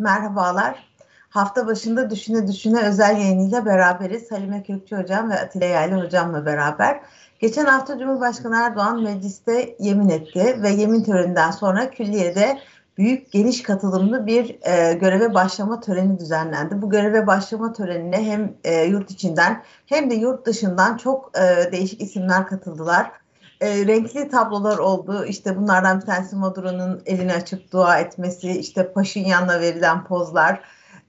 merhabalar. Hafta başında Düşüne Düşüne özel yayınıyla beraberiz. Halime Kökçü Hocam ve Atilla Yaylı Hocam'la beraber. Geçen hafta Cumhurbaşkanı Erdoğan mecliste yemin etti ve yemin töreninden sonra külliyede büyük geniş katılımlı bir e, göreve başlama töreni düzenlendi. Bu göreve başlama törenine hem e, yurt içinden hem de yurt dışından çok e, değişik isimler katıldılar e, renkli tablolar oldu. İşte bunlardan bir tanesi Maduro'nun elini açıp dua etmesi, işte Paşinyan'la verilen pozlar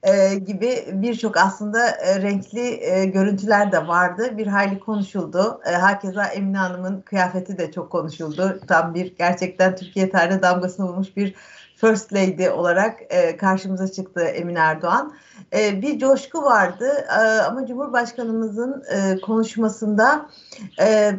e, gibi birçok aslında e, renkli e, görüntüler de vardı. Bir hayli konuşuldu. E, hakeza Emine Hanım'ın kıyafeti de çok konuşuldu. Tam bir gerçekten Türkiye tarihine damgasını vurmuş bir First Lady olarak e, karşımıza çıktı Emine Erdoğan. E, bir coşku vardı e, ama Cumhurbaşkanımızın e, konuşmasında e,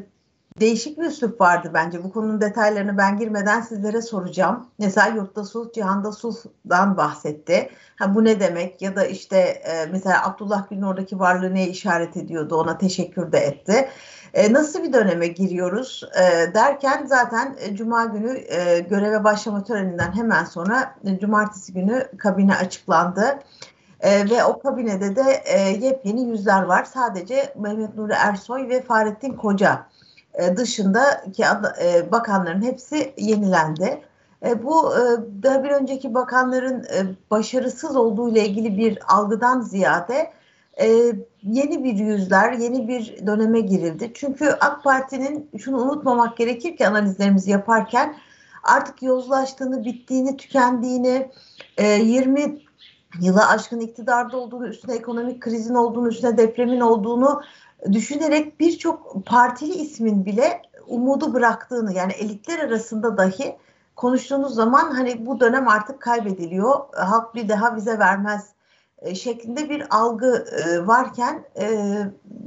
değişik bir üslup vardı bence. Bu konunun detaylarını ben girmeden sizlere soracağım. Mesela yurtta sulh, cihanda sulh'dan bahsetti. Ha, bu ne demek? Ya da işte e, mesela Abdullah Gül'ün oradaki varlığı neye işaret ediyordu? Ona teşekkür de etti. E, nasıl bir döneme giriyoruz e, derken zaten e, Cuma günü e, göreve başlama töreninden hemen sonra e, Cumartesi günü kabine açıklandı. E, ve o kabinede de e, yepyeni yüzler var. Sadece Mehmet Nuri Ersoy ve Fahrettin Koca e, dışındaki e, bakanların hepsi yenilendi. E, bu daha bir önceki bakanların başarısız olduğu ile ilgili bir algıdan ziyade yeni bir yüzler, yeni bir döneme girildi. Çünkü AK Parti'nin şunu unutmamak gerekir ki analizlerimizi yaparken artık yozlaştığını, bittiğini, tükendiğini, 20 yıla aşkın iktidarda olduğunu, üstüne ekonomik krizin olduğunu, üstüne depremin olduğunu düşünerek birçok partili ismin bile umudu bıraktığını yani elitler arasında dahi konuştuğunuz zaman hani bu dönem artık kaybediliyor. Halk bir daha bize vermez e, şeklinde bir algı e, varken e,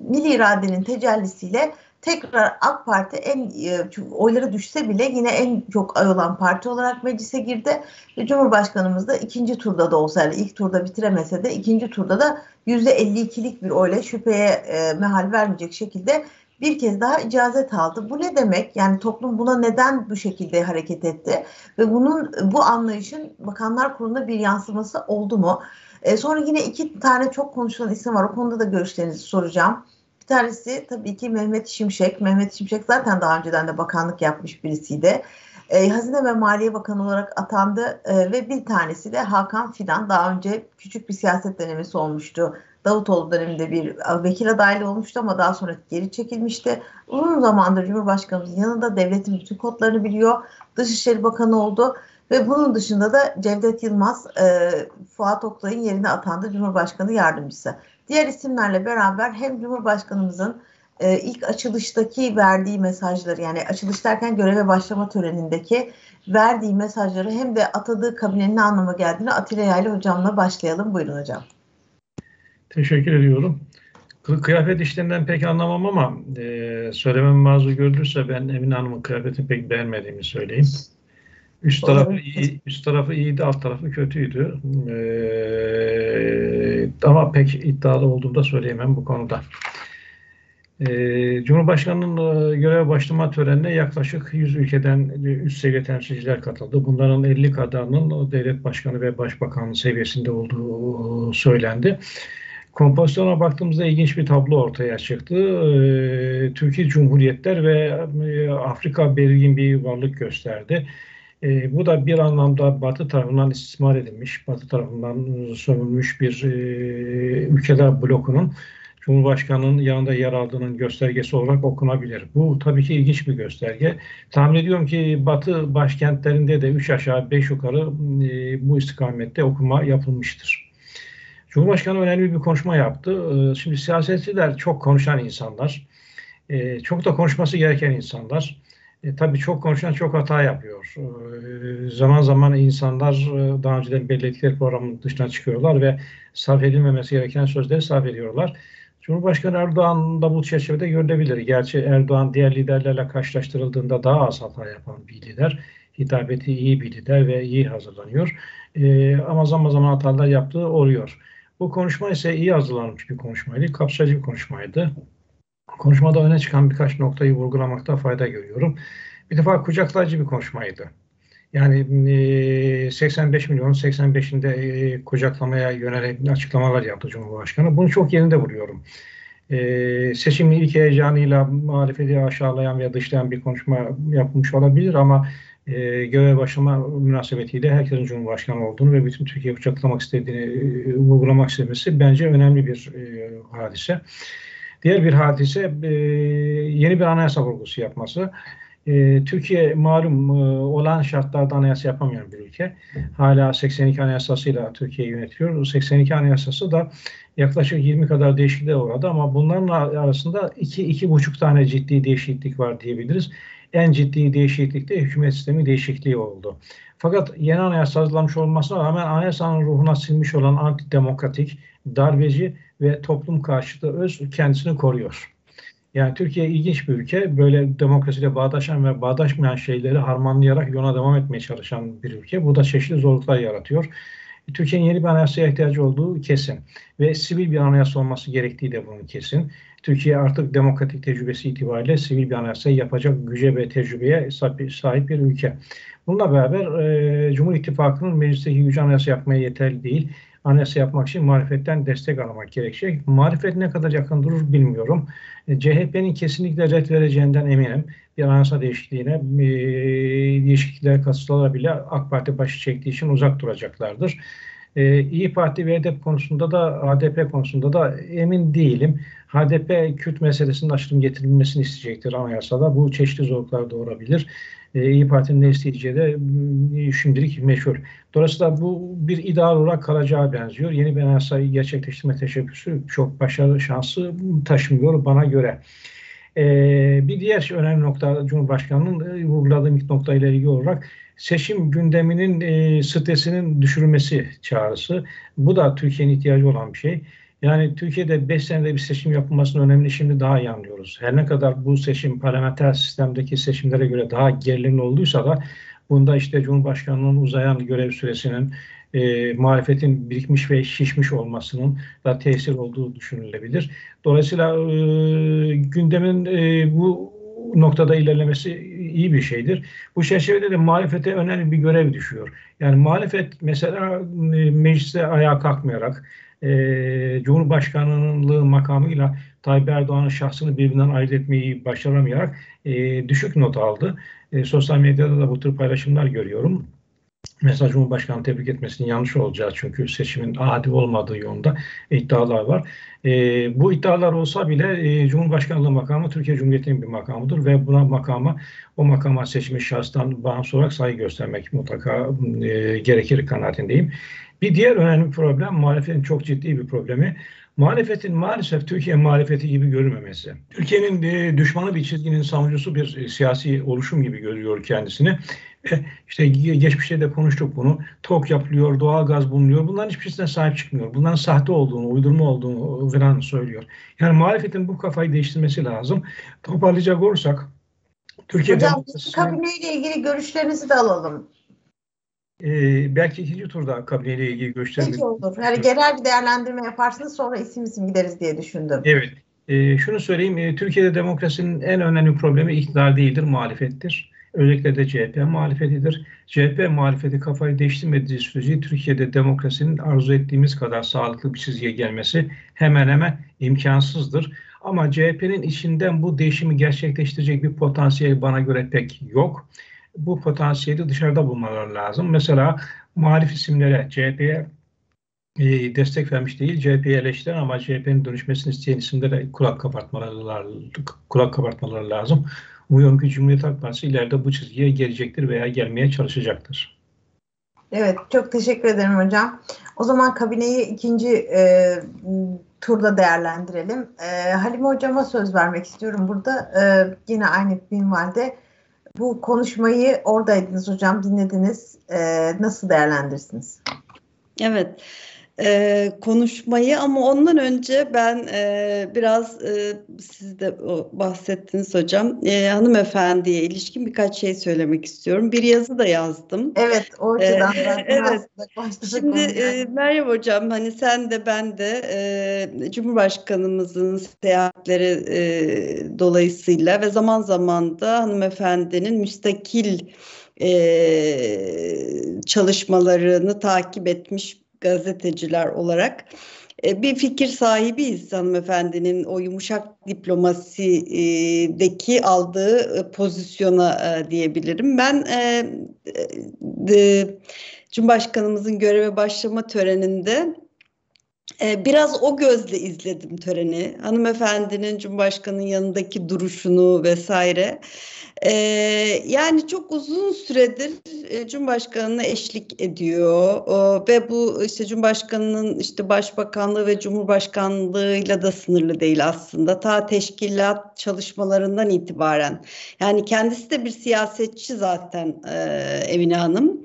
milli iradenin tecellisiyle tekrar AK Parti en e, oyları düşse bile yine en çok ay olan parti olarak meclise girdi. Cumhurbaşkanımız da ikinci turda da olsa yani ilk turda bitiremese de ikinci turda da %52'lik bir oyla şüpheye e, mehal vermeyecek şekilde bir kez daha icazet aldı. Bu ne demek? Yani toplum buna neden bu şekilde hareket etti? Ve bunun bu anlayışın Bakanlar Kurulu'nda bir yansıması oldu mu? E, sonra yine iki tane çok konuşulan isim var. O konuda da görüşlerinizi soracağım. Bir tanesi tabii ki Mehmet Şimşek. Mehmet Şimşek zaten daha önceden de bakanlık yapmış birisiydi. E, Hazine ve Maliye Bakanı olarak atandı e, ve bir tanesi de Hakan Fidan. Daha önce küçük bir siyaset denemesi olmuştu. Davutoğlu döneminde bir vekil adaylı olmuştu ama daha sonra geri çekilmişti. Uzun zamandır Cumhurbaşkanımızın yanında devletin bütün kodlarını biliyor. Dışişleri Bakanı oldu ve bunun dışında da Cevdet Yılmaz e, Fuat Oktay'ın yerine atandı Cumhurbaşkanı Yardımcısı. Diğer isimlerle beraber hem Cumhurbaşkanımızın e, ilk açılıştaki verdiği mesajları yani açılış derken göreve başlama törenindeki verdiği mesajları hem de atadığı kabinenin ne anlama geldiğini Atilla Yaylı hocamla başlayalım. Buyurun hocam. Teşekkür ediyorum. Kıyafet işlerinden pek anlamam ama e, söylemem mazur görülürse ben Emine Hanım'ın kıyafetini pek beğenmediğimi söyleyeyim. Üst tarafı iyi, üst tarafı iyiydi, alt tarafı kötüydü. Ee, ama pek iddialı olduğumu da söyleyemem bu konuda. Ee, Cumhurbaşkanı'nın e, görev başlama törenine yaklaşık 100 ülkeden üst seviye temsilciler katıldı. Bunların 50 kadarının devlet başkanı ve başbakanı seviyesinde olduğu söylendi. Kompozisyona baktığımızda ilginç bir tablo ortaya çıktı. Ee, Türkiye Cumhuriyetler ve e, Afrika belirgin bir varlık gösterdi. E, bu da bir anlamda Batı tarafından istismar edilmiş, Batı tarafından sömürmüş bir e, ülkeler blokunun Cumhurbaşkanı'nın yanında yer aldığının göstergesi olarak okunabilir. Bu tabii ki ilginç bir gösterge. Tahmin ediyorum ki Batı başkentlerinde de 3 aşağı 5 yukarı e, bu istikamette okuma yapılmıştır. Cumhurbaşkanı önemli bir konuşma yaptı. E, şimdi siyasetçiler çok konuşan insanlar, e, çok da konuşması gereken insanlar. E, tabii çok konuşan çok hata yapıyor. E, zaman zaman insanlar e, daha önceden belirledikleri programın dışına çıkıyorlar ve sarf edilmemesi gereken sözleri sarf ediyorlar. Cumhurbaşkanı Erdoğan da bu çerçevede görülebilir. Gerçi Erdoğan diğer liderlerle karşılaştırıldığında daha az hata yapan bir lider. Hitabeti iyi bir lider ve iyi hazırlanıyor. E, ama zaman zaman hatalar yaptığı oluyor. Bu konuşma ise iyi hazırlanmış bir konuşmaydı. Kapsayıcı bir konuşmaydı. Konuşmada öne çıkan birkaç noktayı vurgulamakta fayda görüyorum. Bir defa kucaklayıcı bir konuşmaydı. Yani 85 milyon 85'inde kucaklamaya yönelik açıklamalar yaptı Cumhurbaşkanı. Bunu çok yerinde buluyorum. Seçimin ilk heyecanıyla muhalefeti aşağılayan veya dışlayan bir konuşma yapmış olabilir ama görev başlama münasebetiyle herkesin Cumhurbaşkanı olduğunu ve bütün Türkiye kucaklamak istediğini vurgulamak istemesi bence önemli bir hadise. Diğer bir hadise yeni bir anayasa vurgusu yapması. E, Türkiye malum e, olan şartlarda anayasa yapamayan bir ülke. Hala 82 anayasasıyla Türkiye yönetiliyor. 82 anayasası da yaklaşık 20 kadar değişikliğe uğradı ama bunların arasında 2-2,5 tane ciddi değişiklik var diyebiliriz. En ciddi değişiklik de hükümet sistemi değişikliği oldu. Fakat yeni anayasa hazırlanmış olmasına rağmen anayasanın ruhuna silmiş olan antidemokratik, darbeci ve toplum karşıtı öz kendisini koruyor. Yani Türkiye ilginç bir ülke. Böyle demokrasiyle bağdaşan ve bağdaşmayan şeyleri harmanlayarak yoluna devam etmeye çalışan bir ülke. Bu da çeşitli zorluklar yaratıyor. Türkiye'nin yeni bir anayasaya ihtiyacı olduğu kesin. Ve sivil bir anayasa olması gerektiği de bunun kesin. Türkiye artık demokratik tecrübesi itibariyle sivil bir anayasa yapacak güce ve tecrübeye sahip bir ülke. Bununla beraber e, Cumhur İttifakı'nın meclisteki gücü anayasa yapmaya yeterli değil anayasa yapmak için marifetten destek almak gerekecek. Marifet ne kadar yakın durur bilmiyorum. E, CHP'nin kesinlikle red vereceğinden eminim. Bir anayasa değişikliğine e, değişikliklere katılsalar bile AK Parti başı çektiği için uzak duracaklardır. E, İyi Parti ve HDP konusunda da HDP konusunda da emin değilim. HDP Kürt meselesinin açılım getirilmesini isteyecektir anayasada. Bu çeşitli zorluklar doğurabilir. E, İyi Parti'nin ne isteyeceği de e, şimdilik meşhur. Dolayısıyla bu bir ideal olarak kalacağı benziyor. Yeni bir anayasayı gerçekleştirme teşebbüsü çok başarılı şansı taşımıyor bana göre. Ee, bir diğer önemli nokta Cumhurbaşkanı'nın e, vurguladığı ilk nokta ile ilgili olarak seçim gündeminin e, stresinin düşürülmesi çağrısı. Bu da Türkiye'nin ihtiyacı olan bir şey. Yani Türkiye'de 5 senede bir seçim yapılmasının önemli şimdi daha iyi anlıyoruz. Her ne kadar bu seçim parlamenter sistemdeki seçimlere göre daha gerilimli olduysa da bunda işte Cumhurbaşkanlığının uzayan görev süresinin e, muhalefetin birikmiş ve şişmiş olmasının da tesir olduğu düşünülebilir. Dolayısıyla e, gündemin e, bu noktada ilerlemesi iyi bir şeydir. Bu çerçevede de muhalefete önemli bir görev düşüyor. Yani muhalefet mesela e, mecliste ayağa kalkmayarak e, Cumhurbaşkanlığı makamıyla Tayyip Erdoğan'ın şahsını birbirinden ayırt etmeyi başaramayarak e, düşük not aldı. E, sosyal medyada da bu tür paylaşımlar görüyorum. Mesela Cumhurbaşkanı tebrik etmesinin yanlış olacağı çünkü seçimin adil olmadığı yolunda iddialar var. E, bu iddialar olsa bile e, Cumhurbaşkanlığı makamı Türkiye Cumhuriyeti'nin bir makamıdır ve buna makama o makama seçilmiş şahstan bağımsız olarak saygı göstermek mutlaka e, gerekir kanaatindeyim. Bir diğer önemli problem muhalefetin çok ciddi bir problemi. Muhalefetin maalesef Türkiye muhalefeti gibi görünmemesi. Türkiye'nin e, düşmanı bir çizginin savunucusu bir e, siyasi oluşum gibi görüyor kendisini. E, işte geçmişte de konuştuk bunu. Tok yapılıyor, doğal gaz bulunuyor. Bunların hiçbirisine sahip çıkmıyor. Bunların sahte olduğunu, uydurma olduğunu falan söylüyor. Yani muhalefetin bu kafayı değiştirmesi lazım. Toparlayacak olursak Türkiye Hocam kabineyle ilgili görüşlerinizi de alalım. Ee, belki ikinci turda kabineyle ilgili görüşlerimi... Peki olur. Yani genel bir değerlendirme yaparsınız sonra isim isim gideriz diye düşündüm. Evet. E, şunu söyleyeyim. E, Türkiye'de demokrasinin en önemli problemi iktidar değildir, muhalefettir. Özellikle de CHP muhalefetidir. CHP muhalefeti kafayı değiştirmediği sürece Türkiye'de demokrasinin arzu ettiğimiz kadar sağlıklı bir çizgiye gelmesi hemen hemen imkansızdır. Ama CHP'nin içinden bu değişimi gerçekleştirecek bir potansiyel bana göre pek yok bu potansiyeli dışarıda bulmaları lazım. Mesela muhalif isimlere CHP'ye e, destek vermiş değil, CHP'yi eleştiren ama CHP'nin dönüşmesini isteyen isimlere kulak kapatmaları, kulak kapatmaları lazım. Umuyorum ki Cumhuriyet Halk Partisi ileride bu çizgiye gelecektir veya gelmeye çalışacaktır. Evet, çok teşekkür ederim hocam. O zaman kabineyi ikinci e, turda değerlendirelim. E, Halime hocama söz vermek istiyorum burada. E, yine aynı minvalde bu konuşmayı oradaydınız hocam, dinlediniz. E, nasıl değerlendirirsiniz? Evet e, konuşmayı ama ondan önce ben e, biraz e, siz de bahsettiniz hocam e, hanımefendiye ilişkin birkaç şey söylemek istiyorum. Bir yazı da yazdım. Evet o açıdan e, evet. Şimdi e, Meryem hocam hani sen de ben de e, Cumhurbaşkanımızın seyahatleri e, dolayısıyla ve zaman zaman da hanımefendinin müstakil e, çalışmalarını takip etmiş gazeteciler olarak e, bir fikir sahibiyiz hanımefendinin o yumuşak diplomasideki aldığı e, pozisyona e, diyebilirim. Ben Cumhurbaşkanımızın göreve başlama töreninde Biraz o gözle izledim töreni. Hanımefendinin Cumhurbaşkanı'nın yanındaki duruşunu vesaire. Ee, yani çok uzun süredir e, Cumhurbaşkanı'na eşlik ediyor ee, ve bu işte Cumhurbaşkanı'nın işte Başbakanlığı ve Cumhurbaşkanlığıyla da sınırlı değil aslında. Ta teşkilat çalışmalarından itibaren. Yani kendisi de bir siyasetçi zaten e, Emine Hanım.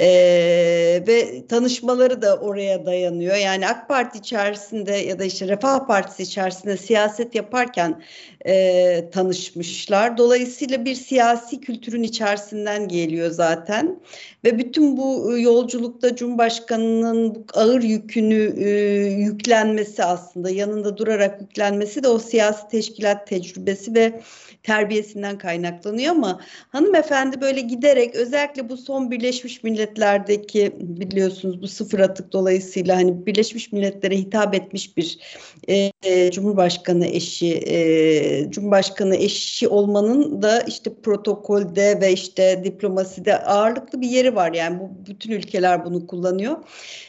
Ve tanışmaları da oraya dayanıyor. Yani AK Parti içerisinde ya da işte Refah Partisi içerisinde siyaset yaparken e, tanışmışlar. Dolayısıyla bir siyasi kültürün içerisinden geliyor zaten. Ve bütün bu yolculukta Cumhurbaşkanı'nın bu ağır yükünü e, yüklenmesi aslında yanında durarak yüklenmesi de o siyasi teşkilat tecrübesi ve terbiyesinden kaynaklanıyor ama hanımefendi böyle giderek özellikle bu son Birleşmiş Milletler'deki biliyorsunuz bu sıfır atık dolayısıyla hani Birleşmiş Milletler'e hitap etmiş bir e, e, Cumhurbaşkanı eşi e, Cumhurbaşkanı eşi olmanın da işte protokolde ve işte diplomaside ağırlıklı bir yeri var yani bu bütün ülkeler bunu kullanıyor.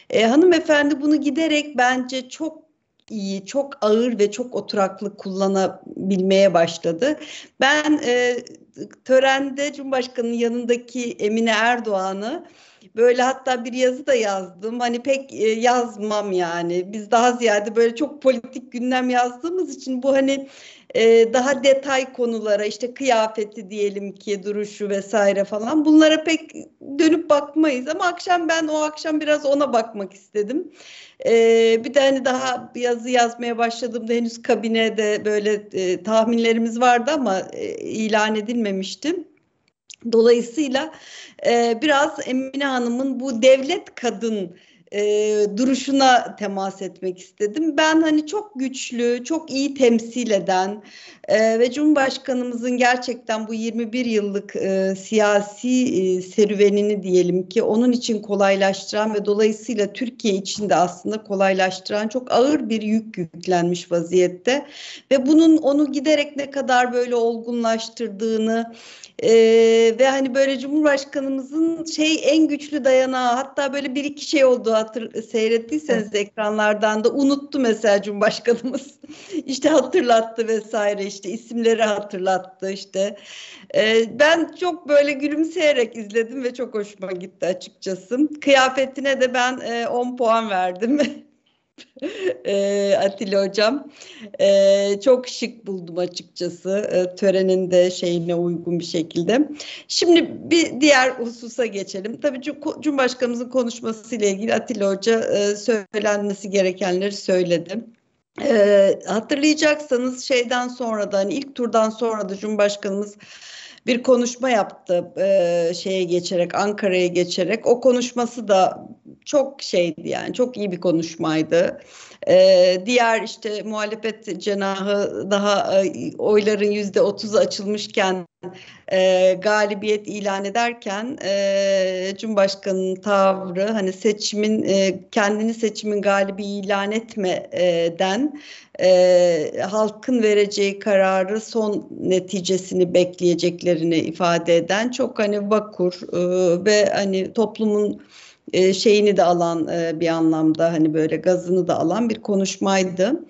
E, hanımefendi bunu giderek bence çok iyi, çok ağır ve çok oturaklı kullanabilmeye başladı. Ben e, törende Cumhurbaşkanı'nın yanındaki Emine Erdoğan'ı böyle hatta bir yazı da yazdım. Hani pek e, yazmam yani. Biz daha ziyade böyle çok politik gündem yazdığımız için bu hani e, daha detay konulara işte kıyafeti diyelim ki duruşu vesaire falan bunlara pek dönüp bakmayız ama akşam ben o akşam biraz ona bakmak istedim. E, bir de hani daha yazı yazmaya başladığımda henüz kabinede böyle e, tahminlerimiz vardı ama e, ilan edilmemişti. Dolayısıyla e, biraz Emine Hanım'ın bu devlet kadın e, duruşuna temas etmek istedim. Ben hani çok güçlü, çok iyi temsil eden e, ve Cumhurbaşkanımızın gerçekten bu 21 yıllık e, siyasi e, serüvenini diyelim ki onun için kolaylaştıran ve dolayısıyla Türkiye için de aslında kolaylaştıran çok ağır bir yük yüklenmiş vaziyette ve bunun onu giderek ne kadar böyle olgunlaştırdığını ee, ve hani böyle Cumhurbaşkanımızın şey en güçlü dayanağı hatta böyle bir iki şey oldu hatır, seyrettiyseniz evet. ekranlardan da unuttu mesela Cumhurbaşkanımız. İşte hatırlattı vesaire işte isimleri hatırlattı işte. Ee, ben çok böyle gülümseyerek izledim ve çok hoşuma gitti açıkçası. Kıyafetine de ben e, 10 puan verdim e, Atilla Hocam. E, çok şık buldum açıkçası e, törenin de şeyine uygun bir şekilde. Şimdi bir diğer hususa geçelim. Tabii Cumhurbaşkanımızın konuşmasıyla ilgili Atilla Hoca e, söylenmesi gerekenleri söyledi. E, hatırlayacaksanız şeyden sonra da hani ilk turdan sonra da Cumhurbaşkanımız bir konuşma yaptı e, şeye geçerek Ankara'ya geçerek o konuşması da çok şeydi yani çok iyi bir konuşmaydı. Ee, diğer işte muhalefet cenahı daha e, oyların yüzde otuzu açılmışken e, galibiyet ilan ederken e, Cumhurbaşkanı'nın tavrı hani seçimin e, kendini seçimin galibi ilan etmeden e, halkın vereceği kararı son neticesini bekleyeceklerini ifade eden çok hani vakur e, ve hani toplumun e, şeyini de alan e, bir anlamda hani böyle gazını da alan bir konuşmaydı.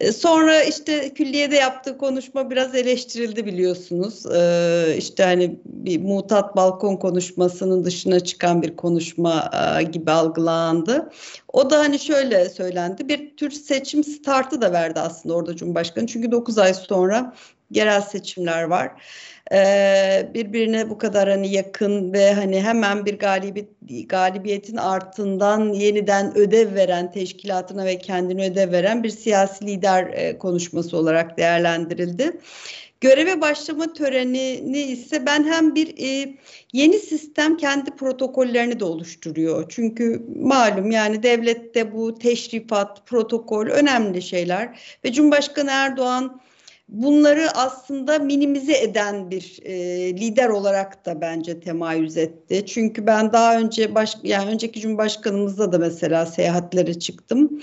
E, sonra işte külliyede yaptığı konuşma biraz eleştirildi biliyorsunuz. Ee, işte hani bir mutat balkon konuşmasının dışına çıkan bir konuşma gibi algılandı. O da hani şöyle söylendi. Bir tür seçim startı da verdi aslında orada Cumhurbaşkanı. Çünkü 9 ay sonra yerel seçimler var e, birbirine bu kadar hani yakın ve hani hemen bir galibiyet, galibiyetin artından yeniden ödev veren teşkilatına ve kendine ödev veren bir siyasi lider e, konuşması olarak değerlendirildi. Göreve başlama törenini ise ben hem bir e, yeni sistem kendi protokollerini de oluşturuyor. Çünkü malum yani devlette bu teşrifat, protokol önemli şeyler ve Cumhurbaşkanı Erdoğan bunları aslında minimize eden bir e, lider olarak da bence temayüz etti. Çünkü ben daha önce baş, yani önceki Cumhurbaşkanımızda da mesela seyahatlere çıktım.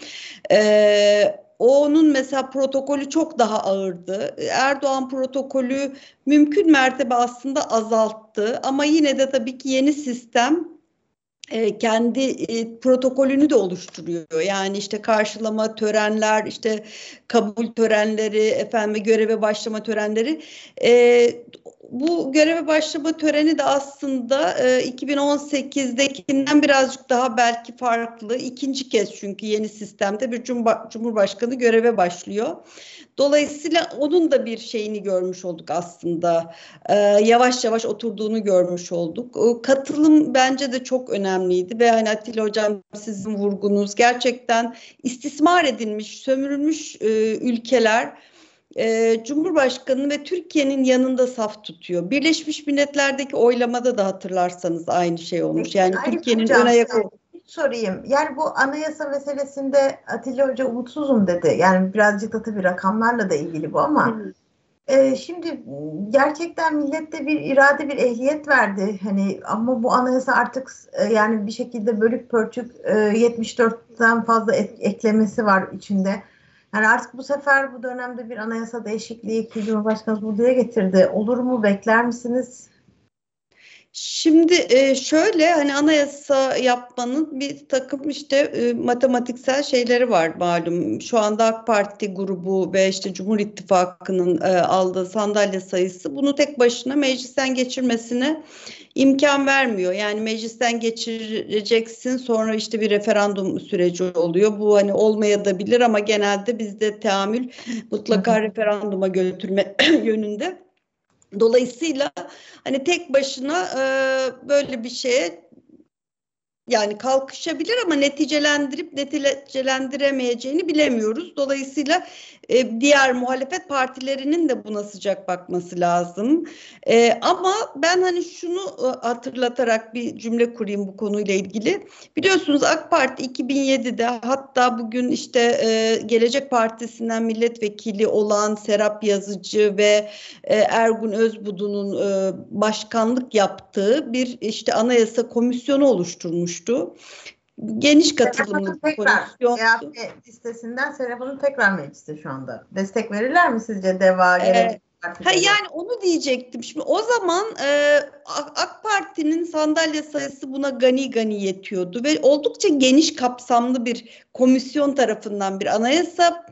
E, onun mesela protokolü çok daha ağırdı. Erdoğan protokolü mümkün mertebe aslında azalttı ama yine de tabii ki yeni sistem kendi e, protokolünü de oluşturuyor. Yani işte karşılama törenler, işte kabul törenleri, efendim göreve başlama törenleri. E, bu göreve başlama töreni de aslında e, 2018'dekinden birazcık daha belki farklı. İkinci kez çünkü yeni sistemde bir cumhurbaşkanı göreve başlıyor. Dolayısıyla onun da bir şeyini görmüş olduk aslında. Ee, yavaş yavaş oturduğunu görmüş olduk. O katılım bence de çok önemliydi ve hani Atilla Hocam sizin vurgunuz gerçekten istismar edilmiş, sömürülmüş e, ülkeler e, Cumhurbaşkanı ve Türkiye'nin yanında saf tutuyor. Birleşmiş Milletler'deki oylamada da hatırlarsanız aynı şey olmuş. Yani Türkiye'nin ön ayak sorayım. Yani bu anayasa meselesinde Atilla Hoca umutsuzum dedi. Yani birazcık da tabii rakamlarla da ilgili bu ama e, şimdi gerçekten millette bir irade bir ehliyet verdi. Hani ama bu anayasa artık e, yani bir şekilde bölük pörçük e, 74'ten fazla et, eklemesi var içinde. Yani artık bu sefer bu dönemde bir anayasa değişikliği ki Cumhurbaşkanı bu diye getirdi. Olur mu? Bekler misiniz? Şimdi e, şöyle hani anayasa yapmanın bir takım işte e, matematiksel şeyleri var malum. Şu anda AK Parti grubu ve işte Cumhur İttifakı'nın e, aldığı sandalye sayısı bunu tek başına meclisten geçirmesine imkan vermiyor. Yani meclisten geçireceksin sonra işte bir referandum süreci oluyor. Bu hani olmayabilir ama genelde bizde teamül mutlaka referanduma götürme yönünde. Dolayısıyla hani tek başına e, böyle bir şeye yani kalkışabilir ama neticelendirip neticelendiremeyeceğini bilemiyoruz. Dolayısıyla e, diğer muhalefet partilerinin de buna sıcak bakması lazım. E, ama ben hani şunu e, hatırlatarak bir cümle kurayım bu konuyla ilgili. Biliyorsunuz AK Parti 2007'de hatta bugün işte e, Gelecek Partisi'nden milletvekili olan Serap Yazıcı ve e, Ergun Özbudu'nun e, başkanlık yaptığı bir işte anayasa komisyonu oluşturmuştu geniş katılımlı bir komisyon. listesinden Serap tekrar mecliste şu anda. Destek verirler mi sizce DEVA, Gelecek Ha, yani onu diyecektim. Şimdi o zaman e, AK Parti'nin sandalye sayısı buna gani gani yetiyordu ve oldukça geniş kapsamlı bir komisyon tarafından bir anayasa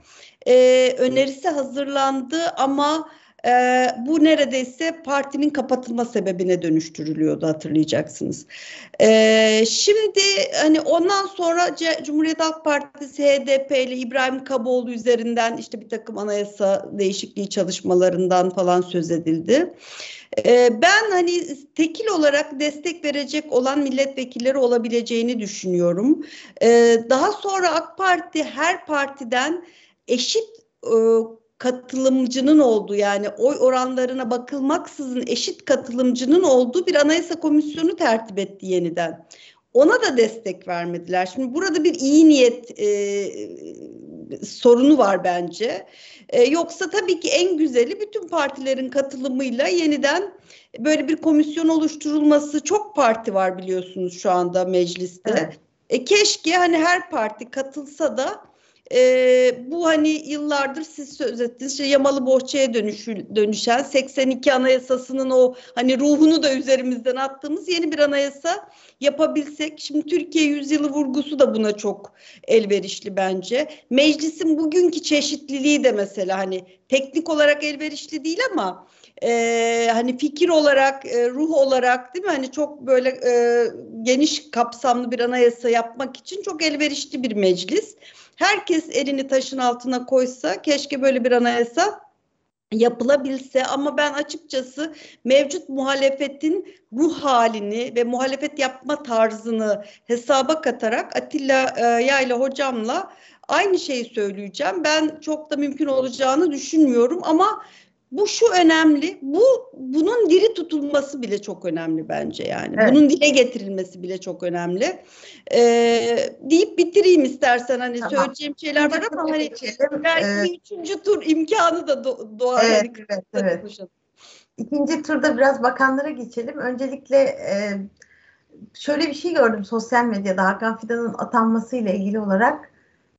e, önerisi hazırlandı ama e, bu neredeyse partinin kapatılma sebebine dönüştürülüyordu hatırlayacaksınız. E, şimdi hani ondan sonra C Cumhuriyet Halk Partisi HDP ile İbrahim Kaboğlu üzerinden işte bir takım anayasa değişikliği çalışmalarından falan söz edildi. Ee, ben hani tekil olarak destek verecek olan milletvekilleri olabileceğini düşünüyorum. Ee, daha sonra AK Parti her partiden eşit e, katılımcının olduğu yani oy oranlarına bakılmaksızın eşit katılımcının olduğu bir anayasa komisyonu tertip etti yeniden. Ona da destek vermediler. Şimdi burada bir iyi niyet e, sorunu var bence. E, yoksa tabii ki en güzeli bütün partilerin katılımıyla yeniden böyle bir komisyon oluşturulması. Çok parti var biliyorsunuz şu anda mecliste. Evet. E, keşke hani her parti katılsa da e, bu hani yıllardır siz söz ettiniz işte yamalı bohçaya dönüşü, dönüşen 82 anayasasının o hani ruhunu da üzerimizden attığımız yeni bir anayasa yapabilsek. Şimdi Türkiye yüzyılı vurgusu da buna çok elverişli bence. Meclisin bugünkü çeşitliliği de mesela hani teknik olarak elverişli değil ama e, hani fikir olarak, e, ruh olarak değil mi? Hani çok böyle e, geniş kapsamlı bir anayasa yapmak için çok elverişli bir meclis herkes elini taşın altına koysa keşke böyle bir anayasa yapılabilse ama ben açıkçası mevcut muhalefetin ruh halini ve muhalefet yapma tarzını hesaba katarak Atilla e, Yayla hocamla aynı şeyi söyleyeceğim. Ben çok da mümkün olacağını düşünmüyorum ama bu şu önemli. Bu bunun diri tutulması bile çok önemli bence yani. Evet. Bunun dile getirilmesi bile çok önemli. Ee, deyip bitireyim istersen hani Tamam. söyleyeceğim şeyler var ama hani Geçelim. belki Ee, üçüncü tur imkanı da do- doğar. Evet, Hani evet, evet. konuşalım. İkinci turda biraz bakanlara geçelim. Öncelikle e, şöyle bir şey gördüm sosyal medyada Hakan Fidan'ın atanmasıyla ilgili olarak.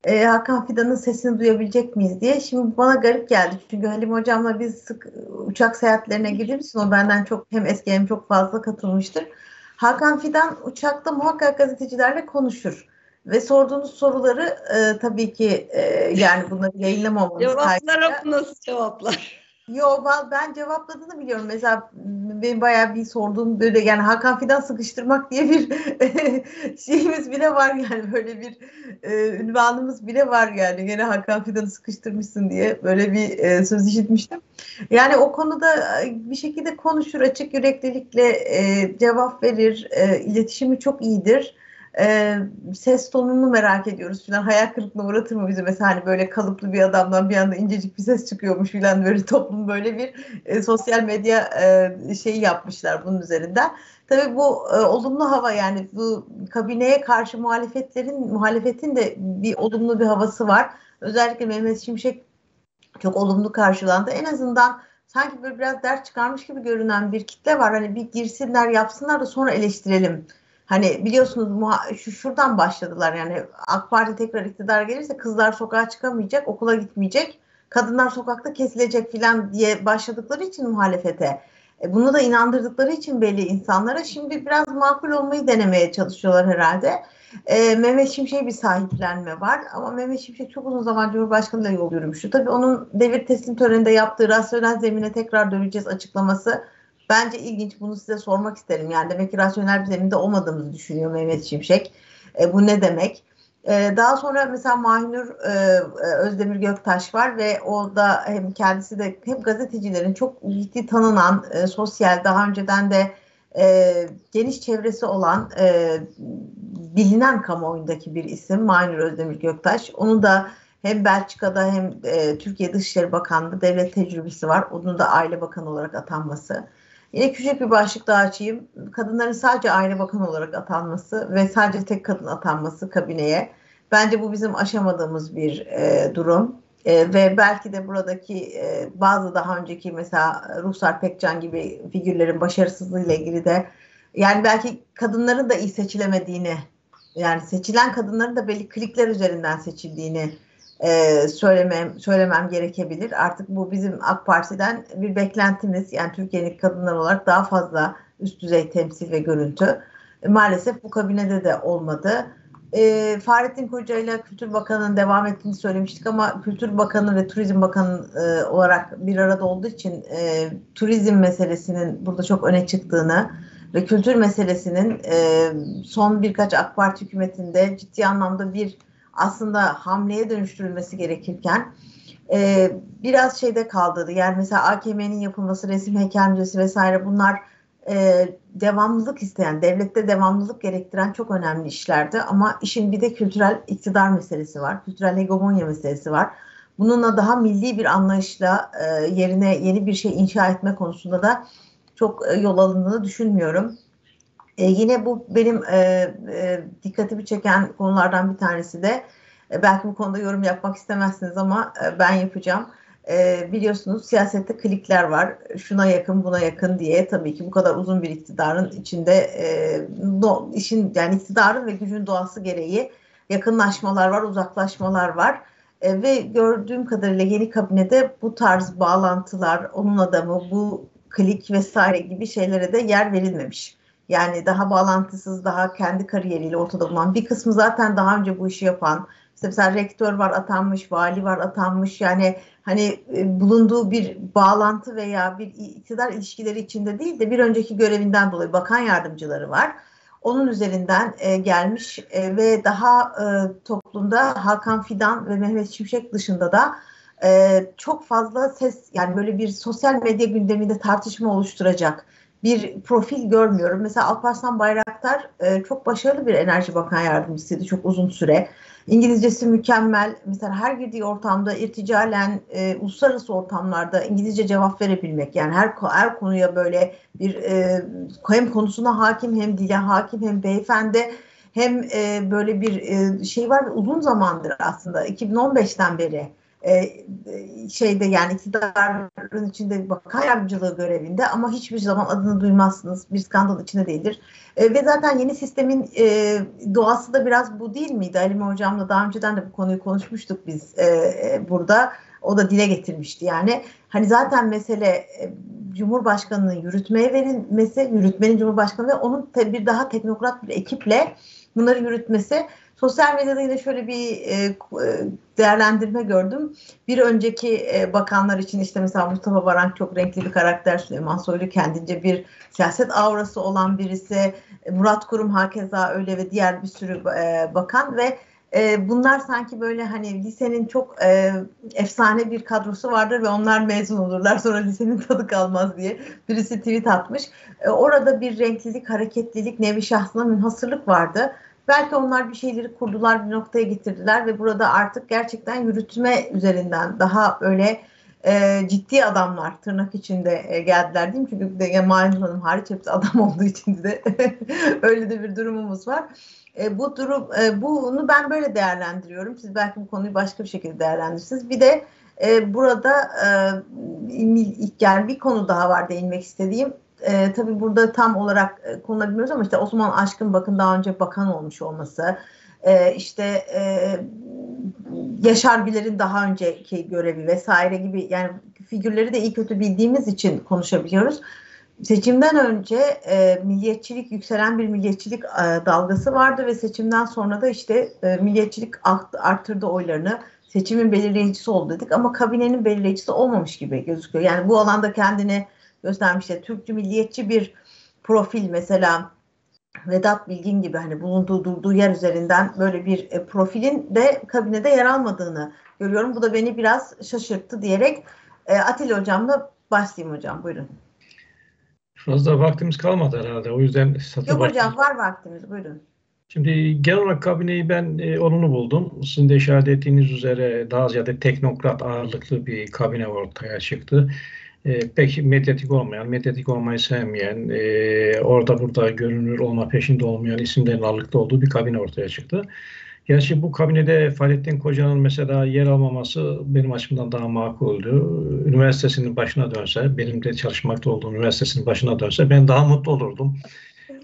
E, Hakan Fidan'ın sesini duyabilecek miyiz diye. Şimdi bana garip geldi. Çünkü Halim Hocam'la biz sık uçak seyahatlerine girdiğimiz için o benden çok hem eski hem çok fazla katılmıştır. Hakan Fidan uçakta muhakkak gazetecilerle konuşur. Ve sorduğunuz soruları e, tabii ki e, yani bunları yayınlamamamız Cevaplar kaydıyla- nasıl cevaplar? Yo ben cevapladığını biliyorum. Mesela benim bayağı bir sorduğum böyle yani Hakan Fidan sıkıştırmak diye bir şeyimiz bile var yani böyle bir e, ünvanımız bile var yani. Gene Hakan Fidan'ı sıkıştırmışsın diye böyle bir e, söz işitmiştim. Yani o konuda e, bir şekilde konuşur, açık yüreklilikle e, cevap verir. E, iletişimi çok iyidir. E, ses tonunu merak ediyoruz filan. Hayal kırıklığına uğratır mı bizi mesela hani böyle kalıplı bir adamdan bir anda incecik bir ses çıkıyormuş filan böyle toplum böyle bir e, sosyal medya e, şeyi yapmışlar bunun üzerinden. Tabii bu e, olumlu hava yani bu kabineye karşı muhalefetlerin muhalefetin de bir olumlu bir havası var. Özellikle Mehmet Şimşek çok olumlu karşılandı. En azından sanki böyle biraz ders çıkarmış gibi görünen bir kitle var. Hani bir girsinler yapsınlar da sonra eleştirelim. Hani biliyorsunuz şu şuradan başladılar yani AK Parti tekrar iktidar gelirse kızlar sokağa çıkamayacak, okula gitmeyecek, kadınlar sokakta kesilecek filan diye başladıkları için muhalefete. E, bunu da inandırdıkları için belli insanlara şimdi biraz makul olmayı denemeye çalışıyorlar herhalde. E, Mehmet Şimşek'e bir sahiplenme var ama Mehmet Şimşek çok uzun zaman Cumhurbaşkanı'yla yol yürümüştü. Tabii onun devir teslim töreninde yaptığı rasyonel zemine tekrar döneceğiz açıklaması bence ilginç. Bunu size sormak isterim. Yani demek ki rasyonel bir zeminde olmadığımızı düşünüyor Mehmet Şimşek. E, bu ne demek? E, daha sonra mesela Mahinur e, Özdemir Göktaş var ve o da hem kendisi de hep gazetecilerin çok ciddi tanınan, e, sosyal daha önceden de e, geniş çevresi olan e, bilinen kamuoyundaki bir isim Mahinur Özdemir Göktaş. Onu da hem Belçika'da hem e, Türkiye Dışişleri Bakanlığı devlet tecrübesi var. Onun da Aile Bakanı olarak atanması. Yine küçük bir başlık daha açayım. Kadınların sadece Aile Bakanı olarak atanması ve sadece tek kadın atanması kabineye. Bence bu bizim aşamadığımız bir e, durum. E, ve belki de buradaki e, bazı daha önceki mesela Ruhsar Pekcan gibi figürlerin başarısızlığıyla ilgili de yani belki kadınların da iyi seçilemediğini yani seçilen kadınların da belli klikler üzerinden seçildiğini e, söylemem söylemem gerekebilir. Artık bu bizim AK Parti'den bir beklentimiz. Yani Türkiye'nin kadınlar olarak daha fazla üst düzey temsil ve görüntü. E, maalesef bu kabinede de olmadı. E, Fahrettin Koca ile Kültür Bakanı'nın devam ettiğini söylemiştik ama Kültür Bakanı ve Turizm Bakanı e, olarak bir arada olduğu için e, turizm meselesinin burada çok öne çıktığını ve kültür meselesinin e, son birkaç AK Parti hükümetinde ciddi anlamda bir aslında hamleye dönüştürülmesi gerekirken e, biraz şeyde kaldırdı. Yani mesela AKM'nin yapılması, resim heykel müzesi vesaire bunlar e, devamlılık isteyen, devlette devamlılık gerektiren çok önemli işlerdi. Ama işin bir de kültürel iktidar meselesi var, kültürel hegemonya meselesi var. Bununla daha milli bir anlayışla e, yerine yeni bir şey inşa etme konusunda da çok e, yol alındığını düşünmüyorum. E, yine bu benim e, e, dikkatimi çeken konulardan bir tanesi de e, belki bu konuda yorum yapmak istemezsiniz ama e, ben yapacağım. E, biliyorsunuz siyasette klikler var. Şuna yakın buna yakın diye tabii ki bu kadar uzun bir iktidarın içinde e, no, işin yani iktidarın ve gücün doğası gereği yakınlaşmalar var, uzaklaşmalar var. E, ve gördüğüm kadarıyla yeni kabinede bu tarz bağlantılar, onun adamı, bu klik vesaire gibi şeylere de yer verilmemiş. Yani daha bağlantısız, daha kendi kariyeriyle ortada bulunan bir kısmı zaten daha önce bu işi yapan, işte mesela rektör var atanmış, vali var atanmış. Yani hani e, bulunduğu bir bağlantı veya bir iktidar ilişkileri içinde değil de bir önceki görevinden dolayı bakan yardımcıları var. Onun üzerinden e, gelmiş e, ve daha e, toplumda Hakan Fidan ve Mehmet Şimşek dışında da e, çok fazla ses yani böyle bir sosyal medya gündeminde tartışma oluşturacak bir profil görmüyorum. Mesela Alparslan Bayraktar e, çok başarılı bir Enerji Bakan Yardımcısıydı çok uzun süre. İngilizcesi mükemmel. Mesela her girdiği ortamda irticalen e, uluslararası ortamlarda İngilizce cevap verebilmek. Yani her her konuya böyle bir e, hem konusuna hakim hem dile hakim hem beyefendi hem e, böyle bir e, şey var uzun zamandır aslında 2015'ten beri e, şeyde yani iktidarın içinde bakan yardımcılığı görevinde ama hiçbir zaman adını duymazsınız. Bir skandal içinde değildir. E, ve zaten yeni sistemin e, doğası da biraz bu değil miydi? Halime Hocam'la daha önceden de bu konuyu konuşmuştuk biz e, e, burada. O da dile getirmişti yani. Hani zaten mesele e, Cumhurbaşkanı'nın yürütmeye verilmesi, yürütmenin Cumhurbaşkanı ve onun bir daha teknokrat bir ekiple bunları yürütmesi Sosyal medyada yine şöyle bir e, e, değerlendirme gördüm. Bir önceki e, bakanlar için işte mesela Mustafa Varank çok renkli bir karakter. Süleyman Soylu kendince bir siyaset aurası olan birisi. Murat Kurum hakeza öyle ve diğer bir sürü e, bakan ve e, bunlar sanki böyle hani lisenin çok e, efsane bir kadrosu vardır ve onlar mezun olurlar sonra lisenin tadı kalmaz diye birisi tweet atmış. E, orada bir renklilik, hareketlilik, nevi şahsına münhasırlık vardı. Belki onlar bir şeyleri kurdular, bir noktaya getirdiler ve burada artık gerçekten yürütme üzerinden daha öyle e, ciddi adamlar tırnak içinde e, geldiler değil mi? Çünkü de, yani Malum Hanım hariç hepsi adam olduğu için de öyle de bir durumumuz var. E, bu durum e, bunu ben böyle değerlendiriyorum. Siz belki bu konuyu başka bir şekilde değerlendirirsiniz. Bir de e, burada e, yani bir konu daha var değinmek istediğim e, tabii burada tam olarak e, konulabilmiyoruz ama işte Osman Aşkın bakın daha önce bakan olmuş olması, e, işte e, Yaşar Güler'in daha önceki görevi vesaire gibi yani figürleri de iyi kötü bildiğimiz için konuşabiliyoruz. Seçimden önce e, milliyetçilik yükselen bir milliyetçilik e, dalgası vardı ve seçimden sonra da işte e, milliyetçilik arttırdı oylarını seçimin belirleyicisi oldu dedik ama kabinenin belirleyicisi olmamış gibi gözüküyor. Yani bu alanda kendini göstermişler. Türkçü milliyetçi bir profil mesela Vedat Bilgin gibi hani bulunduğu durduğu yer üzerinden böyle bir e, profilin de kabinede yer almadığını görüyorum. Bu da beni biraz şaşırttı diyerek e, Atilla hocamla başlayayım hocam. Buyurun. Fazla vaktimiz kalmadı herhalde. O yüzden satı Yok hocam var vaktimiz. Buyurun. Şimdi genel olarak kabineyi ben e, olumlu buldum. Sizin de işaret ettiğiniz üzere daha ziyade teknokrat ağırlıklı bir kabine ortaya çıktı e, pek medyatik olmayan, medyatik olmayı sevmeyen, e, orada burada görünür olma peşinde olmayan isimlerin ağırlıkta olduğu bir kabine ortaya çıktı. Gerçi bu kabinede Fahrettin Koca'nın mesela yer almaması benim açımdan daha makuldü. Üniversitesinin başına dönse, benim de çalışmakta olduğum üniversitesinin başına dönse ben daha mutlu olurdum.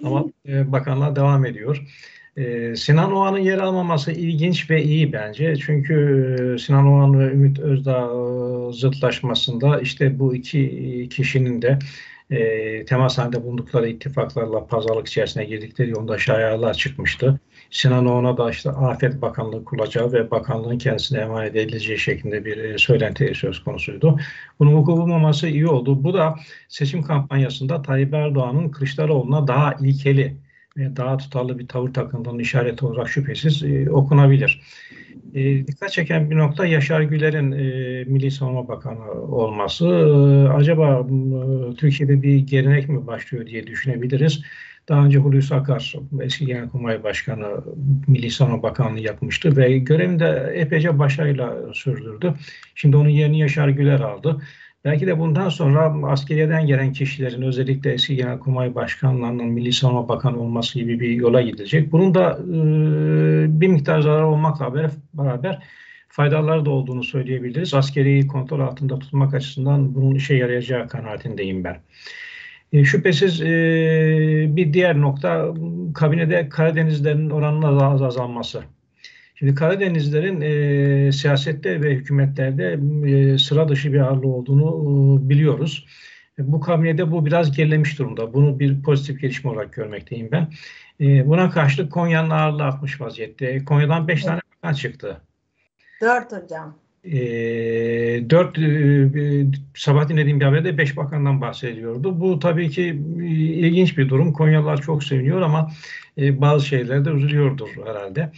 Ama e, bakanlar devam ediyor. Ee, Sinan Oğan'ın yer almaması ilginç ve iyi bence. Çünkü e, Sinan Oğan ve Ümit Özdağ e, zıtlaşmasında işte bu iki kişinin de e, temas halinde bulundukları ittifaklarla pazarlık içerisine girdikleri yolda şayalar çıkmıştı. Sinan Oğan'a da işte Afet Bakanlığı kuracağı ve bakanlığın kendisine emanet edileceği şeklinde bir e, söylenti söz konusuydu. Bunun vuku bulmaması iyi oldu. Bu da seçim kampanyasında Tayyip Erdoğan'ın Kılıçdaroğlu'na daha ilkeli daha tutarlı bir tavır takındığının işareti olarak şüphesiz e, okunabilir. E, dikkat çeken bir nokta Yaşar Güler'in e, Milli Savunma Bakanı olması. E, acaba e, Türkiye'de bir gelenek mi başlıyor diye düşünebiliriz. Daha önce Hulusi Akar, eski Genelkurmay Başkanı, Milli Savunma Bakanlığı yapmıştı ve görevini de epeyce başarıyla sürdürdü. Şimdi onun yerini Yaşar Güler aldı. Belki de bundan sonra askeriyeden gelen kişilerin özellikle eski Genelkurmay Başkanlarının Milli Savunma Bakanı olması gibi bir yola gidecek. Bunun da e, bir miktar zarar olmakla beraber faydaları da olduğunu söyleyebiliriz. Askeri kontrol altında tutmak açısından bunun işe yarayacağı kanaatindeyim ben. E, şüphesiz e, bir diğer nokta kabinede Karadenizlerin oranının az azalması. Şimdi Karadenizlerin e, siyasette ve hükümetlerde e, sıra dışı bir ağırlığı olduğunu e, biliyoruz. E, bu kabinede bu biraz gerilemiş durumda. Bunu bir pozitif gelişme olarak görmekteyim ben. E, buna karşılık Konya'nın ağırlığı artmış vaziyette. Konya'dan 5 evet. tane bakan çıktı. 4 hocam. E, 4 e, sabah dinlediğim bir haberde 5 bakandan bahsediyordu. Bu tabii ki e, ilginç bir durum. Konyalılar çok seviniyor ama e, bazı şeylerde üzülüyordur herhalde.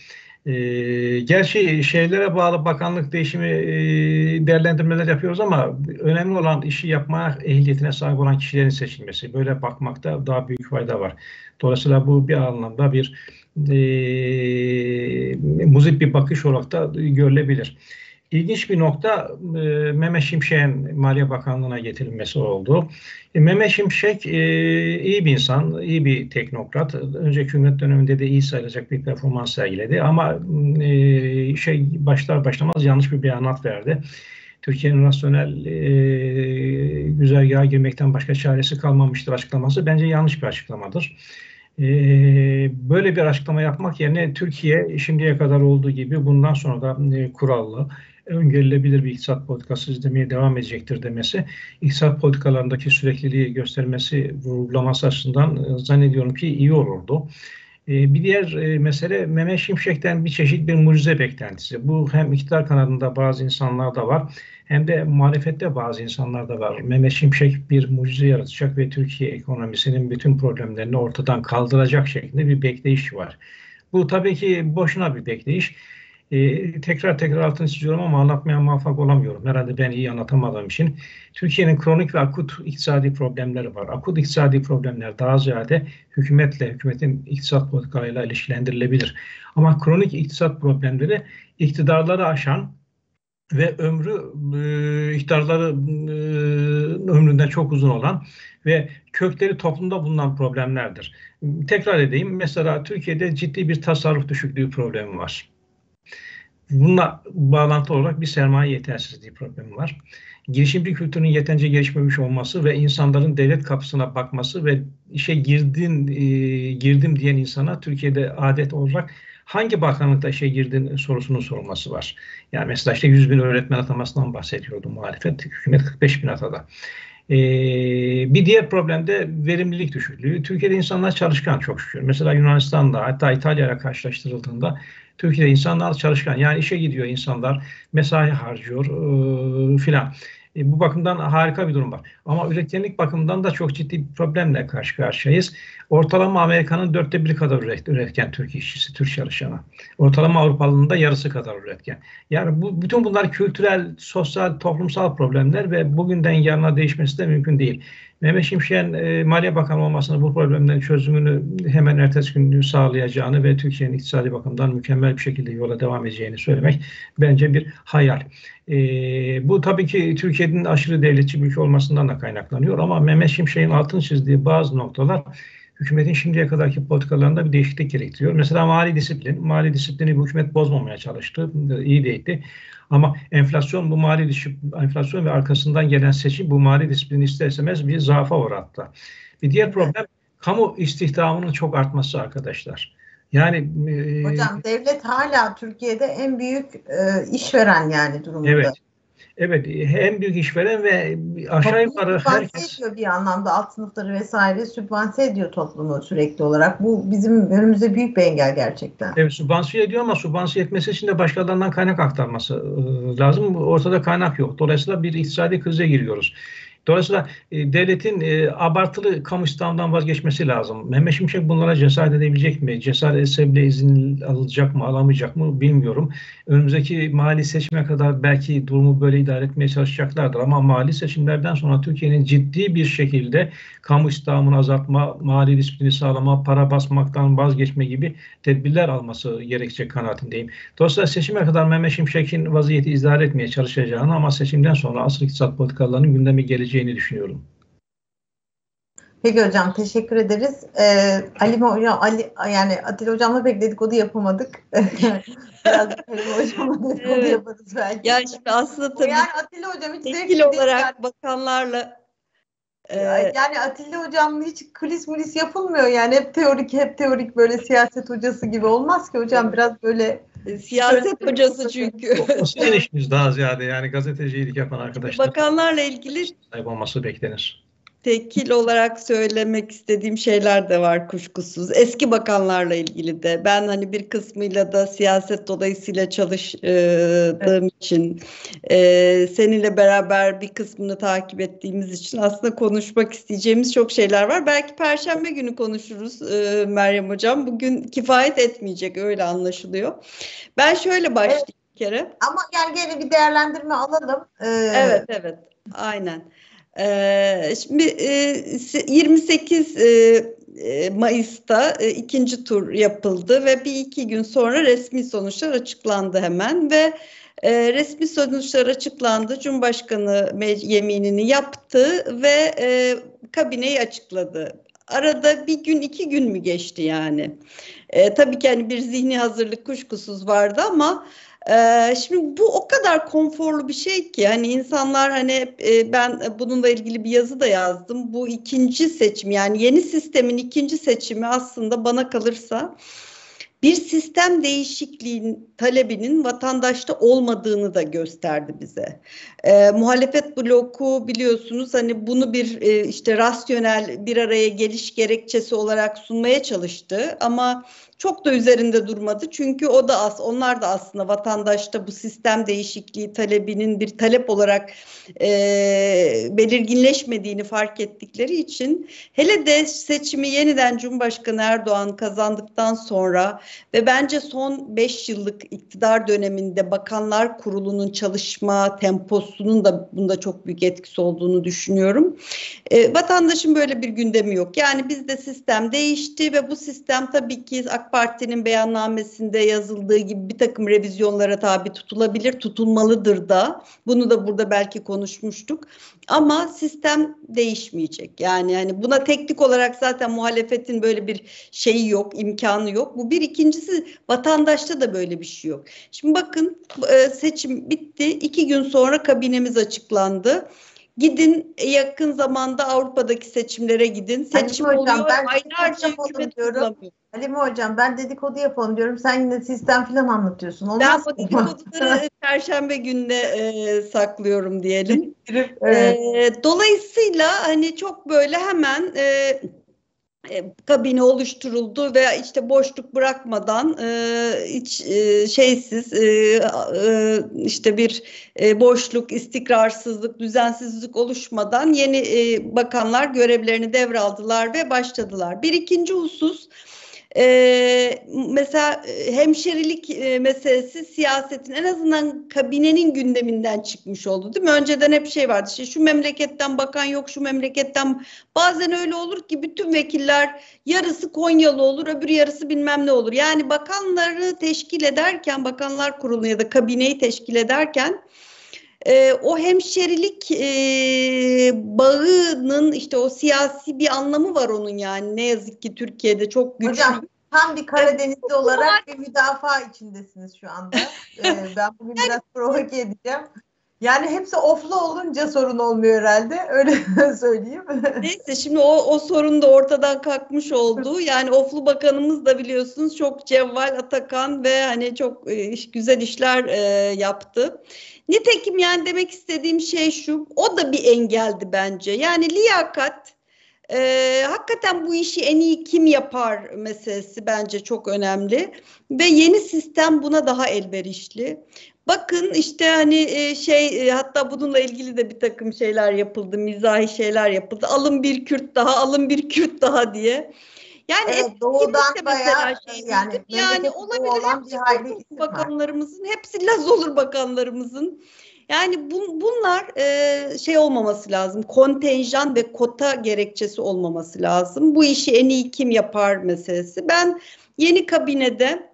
E, gerçi şeylere bağlı bakanlık değişimi e, değerlendirmeler yapıyoruz ama önemli olan işi yapma ehliyetine sahip olan kişilerin seçilmesi. Böyle bakmakta daha büyük fayda var. Dolayısıyla bu bir anlamda bir e, muzip bir bakış olarak da görülebilir. İlginç bir nokta e, Mehmet Şimşek'in Maliye Bakanlığı'na getirilmesi oldu. E, Mehmet Şimşek e, iyi bir insan, iyi bir teknokrat. Önceki hükümet döneminde de iyi sayılacak bir performans sergiledi ama e, şey başlar başlamaz yanlış bir beyanat verdi. Türkiye'nin rasyonel e, güzergaha girmekten başka çaresi kalmamıştır açıklaması bence yanlış bir açıklamadır. E, böyle bir açıklama yapmak yerine Türkiye şimdiye kadar olduğu gibi bundan sonra da kurallı, öngörülebilir bir iktisat politikası izlemeye devam edecektir demesi, iktisat politikalarındaki sürekliliği göstermesi, vurgulaması açısından e, zannediyorum ki iyi olurdu. E, bir diğer e, mesele Mehmet Şimşek'ten bir çeşit bir mucize beklentisi. Bu hem iktidar kanadında bazı insanlarda var hem de muhalefette bazı insanlarda var. Mehmet Şimşek bir mucize yaratacak ve Türkiye ekonomisinin bütün problemlerini ortadan kaldıracak şeklinde bir bekleyiş var. Bu tabii ki boşuna bir bekleyiş. Ee, tekrar tekrar altını çiziyorum ama anlatmaya muvaffak olamıyorum. Herhalde ben iyi anlatamadığım için. Türkiye'nin kronik ve akut iktisadi problemleri var. Akut iktisadi problemler daha ziyade hükümetle, hükümetin iktisat politikalarıyla ilişkilendirilebilir. Ama kronik iktisat problemleri iktidarları aşan ve ömrü e, iktidarları e, ömründen çok uzun olan ve kökleri toplumda bulunan problemlerdir. Tekrar edeyim. Mesela Türkiye'de ciddi bir tasarruf düşüklüğü problemi var. Bununla bağlantı olarak bir sermaye yetersizliği problemi var. Girişimci kültürünün yeterince gelişmemiş olması ve insanların devlet kapısına bakması ve işe girdin e, girdim diyen insana Türkiye'de adet olarak hangi bakanlıkta işe girdin sorusunun sorulması var. Yani mesela işte 100 bin öğretmen atamasından bahsediyordu muhalefet. Hükümet 45 bin atadı. Ee, bir diğer problem de verimlilik düşüklüğü. Türkiye'de insanlar çalışkan çok şükür. Mesela Yunanistan'da hatta İtalya'ya karşılaştırıldığında Türkiye'de insanlar çalışkan. Yani işe gidiyor insanlar, mesai harcıyor e, filan. E, bu bakımdan harika bir durum var. Ama üretkenlik bakımından da çok ciddi bir problemle karşı karşıyayız. Ortalama Amerika'nın dörtte biri kadar üretken Türk işçisi, Türk çalışanı. Ortalama Avrupalı'nın da yarısı kadar üretken. Yani bu, bütün bunlar kültürel, sosyal, toplumsal problemler ve bugünden yarına değişmesi de mümkün değil. Mehmet Şimşek'in e, Maliye Bakanı olmasını bu problemlerin çözümünü hemen ertesi gün sağlayacağını ve Türkiye'nin iktisadi bakımdan mükemmel bir şekilde yola devam edeceğini söylemek bence bir hayal. E, bu tabii ki Türkiye'nin aşırı devletçi bir ülke olmasından da kaynaklanıyor ama Mehmet Şimşek'in altını çizdiği bazı noktalar hükümetin şimdiye kadarki politikalarında bir değişiklik gerektiriyor. Mesela mali disiplin, mali disiplini bu hükümet bozmamaya çalıştı, iyi değildi. Ama enflasyon bu mali disiplin, enflasyon ve arkasından gelen seçim bu mali disiplini ister istemez bir zaafa uğrattı. Bir diğer problem kamu istihdamının çok artması arkadaşlar. Yani e, hocam devlet hala Türkiye'de en büyük e, işveren yani durumda. Evet. Evet, en büyük işveren ve aşağı yukarı herkes... ediyor bir anlamda alt sınıfları vesaire sübvanse ediyor toplumu sürekli olarak. Bu bizim önümüzde büyük bir engel gerçekten. Evet, sübvanse ediyor ama sübvanse etmesi için de başkalarından kaynak aktarması lazım. Ortada kaynak yok. Dolayısıyla bir iktisadi krize giriyoruz. Dolayısıyla e, devletin e, abartılı kamu istihdamından vazgeçmesi lazım. Mehmet Şimşek bunlara cesaret edebilecek mi? Cesaret etse bile izin alacak mı, alamayacak mı bilmiyorum. Önümüzdeki mali seçime kadar belki durumu böyle idare etmeye çalışacaklardır. Ama mali seçimlerden sonra Türkiye'nin ciddi bir şekilde kamu istihdamını azaltma, mali disiplini sağlama, para basmaktan vazgeçme gibi tedbirler alması gerekecek kanaatindeyim. Dolayısıyla seçime kadar Mehmet Şimşek'in vaziyeti idare etmeye çalışacağını ama seçimden sonra asıl iktisat politikalarının gündemi gelecek olabileceğini düşünüyorum. Peki hocam teşekkür ederiz. Ee, Ali hocam Ali yani Atilla hocamla pek dedikodu yapamadık. Biraz Ali hocamla dedikodu evet. yaparız belki. Yani şimdi aslında tabii yani Atilla hocam hiç tekil olarak yani. bakanlarla e, yani Atilla hocamla hiç kulis mulis yapılmıyor yani hep teorik hep teorik böyle siyaset hocası gibi olmaz ki hocam biraz böyle e, siyaset hocası çünkü. O sizin işiniz daha ziyade yani gazetecilik yapan arkadaşlar. Bakanlarla ilgili sahip olması beklenir. Tekil olarak söylemek istediğim şeyler de var kuşkusuz. Eski bakanlarla ilgili de. Ben hani bir kısmıyla da siyaset dolayısıyla çalıştığım evet. için e, seninle beraber bir kısmını takip ettiğimiz için aslında konuşmak isteyeceğimiz çok şeyler var. Belki Perşembe günü konuşuruz e, Meryem Hocam. Bugün kifayet etmeyecek öyle anlaşılıyor. Ben şöyle başlayayım evet. bir kere. Ama yani gene bir değerlendirme alalım. Ee... Evet evet aynen. Ee, şimdi e, 28 e, Mayıs'ta e, ikinci tur yapıldı ve bir iki gün sonra resmi sonuçlar açıklandı hemen ve e, resmi sonuçlar açıklandı. Cumhurbaşkanı yeminini yaptı ve e, kabineyi açıkladı. Arada bir gün iki gün mü geçti yani? E, tabii ki hani bir zihni hazırlık kuşkusuz vardı ama ee, şimdi bu o kadar konforlu bir şey ki hani insanlar hani e, ben bununla ilgili bir yazı da yazdım. Bu ikinci seçim yani yeni sistemin ikinci seçimi aslında bana kalırsa bir sistem değişikliğin talebinin vatandaşta olmadığını da gösterdi bize. E, muhalefet bloku biliyorsunuz hani bunu bir e, işte rasyonel bir araya geliş gerekçesi olarak sunmaya çalıştı ama çok da üzerinde durmadı. Çünkü o da as, onlar da aslında vatandaşta bu sistem değişikliği talebinin bir talep olarak e, belirginleşmediğini fark ettikleri için hele de seçimi yeniden Cumhurbaşkanı Erdoğan kazandıktan sonra ve bence son 5 yıllık iktidar döneminde Bakanlar Kurulu'nun çalışma temposunun da bunda çok büyük etkisi olduğunu düşünüyorum. E, vatandaşın böyle bir gündemi yok. Yani bizde sistem değişti ve bu sistem tabii ki AK Parti'nin beyannamesinde yazıldığı gibi bir takım revizyonlara tabi tutulabilir, tutulmalıdır da. Bunu da burada belki konuşmuştuk. Ama sistem değişmeyecek. Yani yani buna teknik olarak zaten muhalefetin böyle bir şeyi yok, imkanı yok. Bu bir ikincisi vatandaşta da böyle bir şey yok. Şimdi bakın e, seçim bitti. iki gün sonra kabinemiz açıklandı. Gidin yakın zamanda Avrupa'daki seçimlere gidin. Seçim Halime oluyor. Hocam, ben aylarca hükümet diyorum. Halime Hocam ben dedikodu yapalım diyorum. Sen yine sistem falan anlatıyorsun. Olmaz ben bu dedikoduları Perşembe gününe e, saklıyorum diyelim. evet. e, dolayısıyla hani çok böyle hemen e, e, kabine oluşturuldu ve işte boşluk bırakmadan e, hiç e, şeysiz e, e, işte bir e, boşluk, istikrarsızlık, düzensizlik oluşmadan yeni e, bakanlar görevlerini devraldılar ve başladılar. Bir ikinci husus e, mesela hemşerilik e, meselesi siyasetin en azından kabinenin gündeminden çıkmış oldu değil mi? Önceden hep şey vardı işte şu memleketten bakan yok şu memleketten bazen öyle olur ki bütün vekiller yarısı Konyalı olur öbür yarısı bilmem ne olur. Yani bakanları teşkil ederken bakanlar kurulu ya da kabineyi teşkil ederken e, o hemşerilik e, bağının işte o siyasi bir anlamı var onun yani ne yazık ki Türkiye'de çok güçlü. Hocam tam bir Karadenizli olarak bir müdafaa içindesiniz şu anda. ee, ben bugün biraz provoke edeceğim. Yani hepsi oflu olunca sorun olmuyor herhalde. Öyle söyleyeyim. Neyse şimdi o, o sorun da ortadan kalkmış oldu. Yani oflu bakanımız da biliyorsunuz çok cevval Atakan ve hani çok e, güzel işler e, yaptı. Nitekim yani demek istediğim şey şu, o da bir engeldi bence. Yani liyakat, e, hakikaten bu işi en iyi kim yapar meselesi bence çok önemli. Ve yeni sistem buna daha elverişli. Bakın işte hani e, şey e, hatta bununla ilgili de bir takım şeyler yapıldı, mizahi şeyler yapıldı. Alın bir Kürt daha, alın bir Kürt daha diye. Yani evet, doğudan bayağı şey, yani, yani olabilir olan bir bakanlarımızın hepsi Laz olur bakanlarımızın. Yani bu, bunlar e, şey olmaması lazım. Kontenjan ve kota gerekçesi olmaması lazım. Bu işi en iyi kim yapar meselesi. Ben yeni kabinede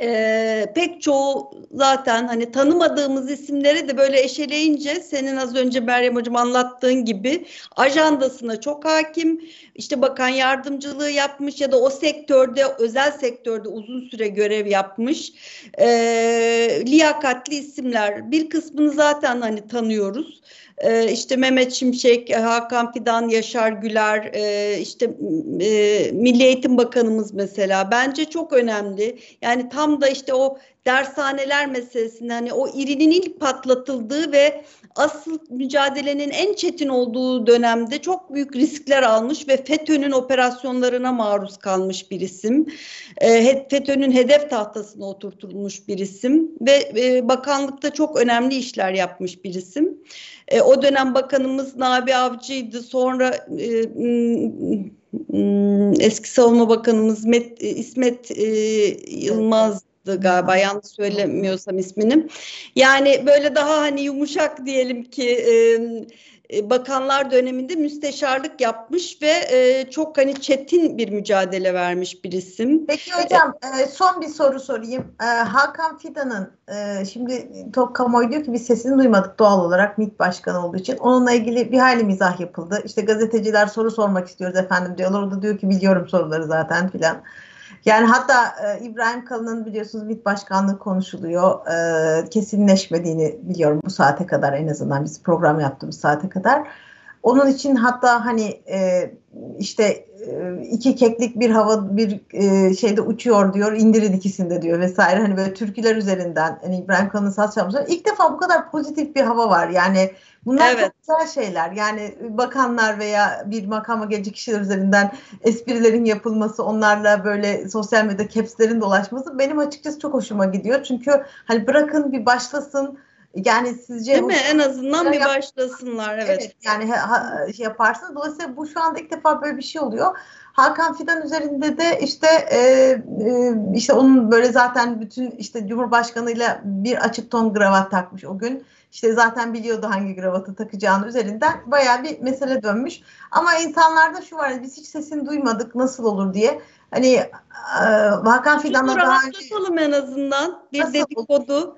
e, pek çoğu zaten hani tanımadığımız isimleri de böyle eşeleyince senin az önce Meryem Hocam anlattığın gibi ajandasına çok hakim. İşte bakan yardımcılığı yapmış ya da o sektörde özel sektörde uzun süre görev yapmış e, liyakatli isimler. Bir kısmını zaten hani tanıyoruz e, işte Mehmet Şimşek, Hakan Fidan, Yaşar Güler, işte Milli Eğitim Bakanımız mesela bence çok önemli. Yani tam da işte o dershaneler meselesinde hani o irinin ilk patlatıldığı ve asıl mücadelenin en çetin olduğu dönemde çok büyük riskler almış ve FETÖ'nün operasyonlarına maruz kalmış bir isim. E, FETÖ'nün hedef tahtasına oturtulmuş bir isim ve e, bakanlıkta çok önemli işler yapmış bir isim. E, o dönem bakanımız Nabi Avcı'ydı. Sonra e, eski savunma bakanımız Met, İsmet e, Yılmaz galiba yanlış söylemiyorsam ismini. Yani böyle daha hani yumuşak diyelim ki e, bakanlar döneminde müsteşarlık yapmış ve e, çok hani çetin bir mücadele vermiş bir isim. Peki hocam e, son bir soru sorayım. E, Hakan Fidan'ın e, şimdi Tok Kamuoyu diyor ki biz sesini duymadık doğal olarak MİT Başkanı olduğu için. Onunla ilgili bir hayli mizah yapıldı. İşte gazeteciler soru sormak istiyoruz efendim diyorlar. O da diyor ki biliyorum soruları zaten filan. Yani hatta e, İbrahim Kalın'ın biliyorsunuz MİT başkanlığı konuşuluyor. E, kesinleşmediğini biliyorum bu saate kadar en azından biz program yaptığımız saate kadar. Onun için hatta hani e, işte e, iki keklik bir hava bir e, şeyde uçuyor diyor indirin ikisinde diyor vesaire hani böyle türküler üzerinden hani İbrahim Kalın'ın saz çalmışlar. İlk defa bu kadar pozitif bir hava var yani bunlar evet. çok güzel şeyler yani bakanlar veya bir makama gelecek kişiler üzerinden esprilerin yapılması onlarla böyle sosyal medya capslerin dolaşması benim açıkçası çok hoşuma gidiyor çünkü hani bırakın bir başlasın yani sizce Değil mi? En azından bir başlasınlar evet. evet yani ha, şey yaparsınız. Dolayısıyla bu şu anda ilk defa böyle bir şey oluyor. Hakan Fidan üzerinde de işte e, e, işte onun böyle zaten bütün işte Cumhurbaşkanıyla bir açık ton kravat takmış o gün. İşte zaten biliyordu hangi kravatı takacağını üzerinden bayağı bir mesele dönmüş. Ama insanlarda şu var biz hiç sesini duymadık nasıl olur diye. Hani e, Hakan Fidan'la daha önce... en azından bir nasıl dedikodu. Olur?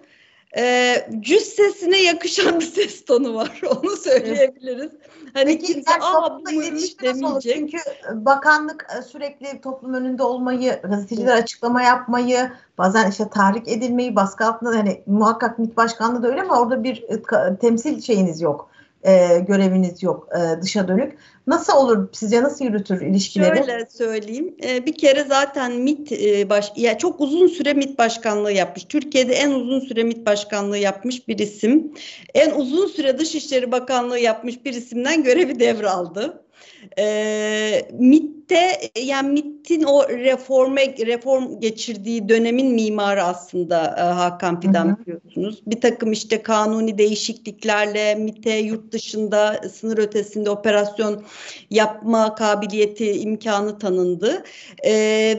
E, cüssesine yakışan bir ses tonu var. Onu söyleyebiliriz. Hani Peki, kimse aa bu muymuş demeyecek. Çünkü bakanlık e, sürekli toplum önünde olmayı, gazeteciler açıklama yapmayı, bazen işte tahrik edilmeyi, baskı altında hani muhakkak MİT başkanlığı da öyle ama orada bir e, temsil şeyiniz yok e, göreviniz yok e, dışa dönük. Nasıl olur sizce nasıl yürütür ilişkileri? Şöyle söyleyeyim. E, bir kere zaten MIT e, baş ya çok uzun süre MIT başkanlığı yapmış. Türkiye'de en uzun süre MIT başkanlığı yapmış bir isim. En uzun süre Dışişleri Bakanlığı yapmış bir isimden görevi devraldı. E, MIT'te yani MIT'in o reforme reform geçirdiği dönemin mimarı aslında e, Hakan Fidan hı hı. biliyorsunuz. Bir takım işte kanuni değişikliklerle MIT'e yurt dışında sınır ötesinde operasyon yapma kabiliyeti imkanı tanındı. E,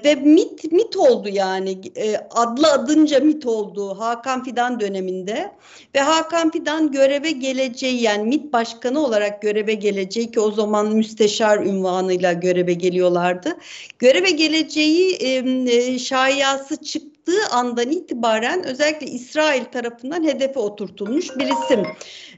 ve MIT MIT oldu yani e, adlı adınca MIT oldu Hakan Fidan döneminde ve Hakan Fidan göreve geleceği yani MIT başkanı olarak göreve geleceği ki o zaman müsteşar ünvanıyla göreve geliyorlardı. Göreve geleceği e, şayası çıktığı andan itibaren özellikle İsrail tarafından hedefe oturtulmuş bir isim.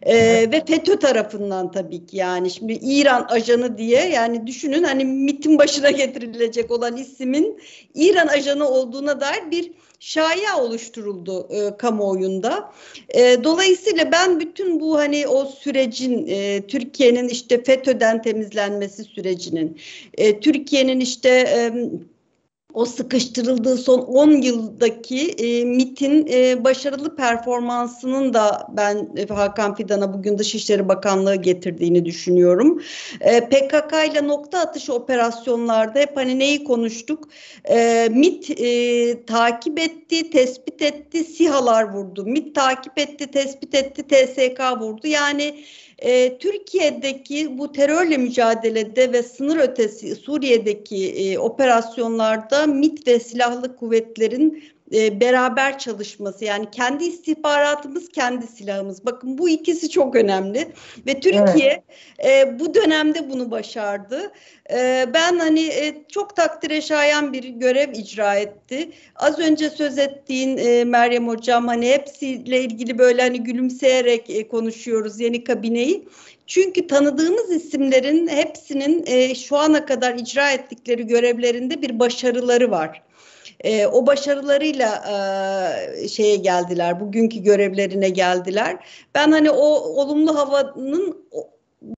Ee, ve FETÖ tarafından tabii ki yani şimdi İran ajanı diye yani düşünün hani MIT'in başına getirilecek olan ismin İran ajanı olduğuna dair bir şaya oluşturuldu e, kamuoyunda. E, dolayısıyla ben bütün bu hani o sürecin e, Türkiye'nin işte FETÖ'den temizlenmesi sürecinin e, Türkiye'nin işte e, o sıkıştırıldığı son 10 yıldaki e, MIT'in e, başarılı performansının da ben e, Hakan Fidan'a bugün Dışişleri Bakanlığı getirdiğini düşünüyorum. E, PKK ile nokta atışı operasyonlarda hep hani neyi konuştuk? E, MIT e, takip etti, tespit etti, SİHA'lar vurdu. MIT takip etti, tespit etti, TSK vurdu. Yani e, Türkiye'deki bu terörle mücadelede ve sınır ötesi Suriye'deki e, operasyonlarda MIT ve silahlı kuvvetlerin e, beraber çalışması yani kendi istihbaratımız kendi silahımız. Bakın bu ikisi çok önemli. Ve Türkiye evet. e, bu dönemde bunu başardı. E, ben hani e, çok takdire şayan bir görev icra etti. Az önce söz ettiğin e, Meryem hocam hani hepsiyle ilgili böyle hani gülümseyerek e, konuşuyoruz yeni kabineyi. Çünkü tanıdığımız isimlerin hepsinin e, şu ana kadar icra ettikleri görevlerinde bir başarıları var e, o başarılarıyla e, şeye geldiler, bugünkü görevlerine geldiler. Ben hani o olumlu havanın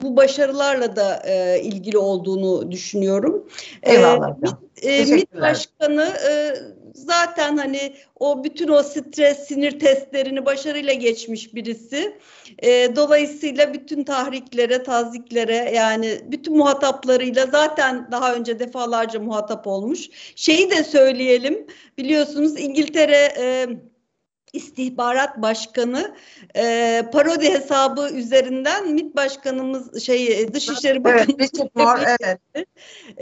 bu başarılarla da e, ilgili olduğunu düşünüyorum. Eyvallah. E, MİT Başkanı e, zaten hani o bütün o stres, sinir testlerini başarıyla geçmiş birisi. E, dolayısıyla bütün tahriklere, taziklere yani bütün muhataplarıyla zaten daha önce defalarca muhatap olmuş. Şeyi de söyleyelim biliyorsunuz İngiltere... E, İstihbarat Başkanı e, parodi hesabı üzerinden MİT Başkanımız şey Dışişleri Bakanı evet, Richard Moore, evet.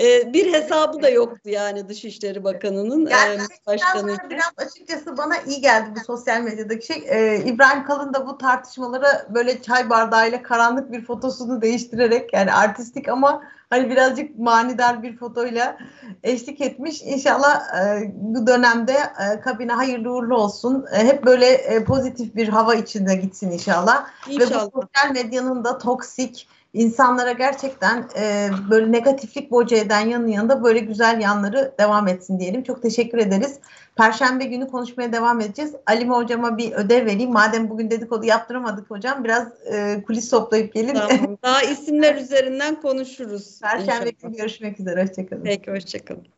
E, bir hesabı da yoktu yani Dışişleri Bakanı'nın yani e, Başkanı. Biraz açıkçası bana iyi geldi bu sosyal medyadaki şey. E, İbrahim Kalın da bu tartışmalara böyle çay bardağıyla karanlık bir fotosunu değiştirerek yani artistik ama hani birazcık manidar bir fotoyla eşlik etmiş. İnşallah e, bu dönemde e, kabine hayırlı uğurlu olsun. E, hep böyle e, pozitif bir hava içinde gitsin inşallah. İnşallah. Ve bu sosyal medyanın da toksik insanlara gerçekten e, böyle negatiflik boca eden yanın yanında böyle güzel yanları devam etsin diyelim. Çok teşekkür ederiz. Perşembe günü konuşmaya devam edeceğiz. Alime hocama bir ödev vereyim. Madem bugün dedikodu yaptıramadık hocam biraz e, kulis toplayıp gelin. Tamam. Daha isimler üzerinden konuşuruz. Perşembe günü görüşmek üzere. Hoşçakalın. Peki hoşçakalın.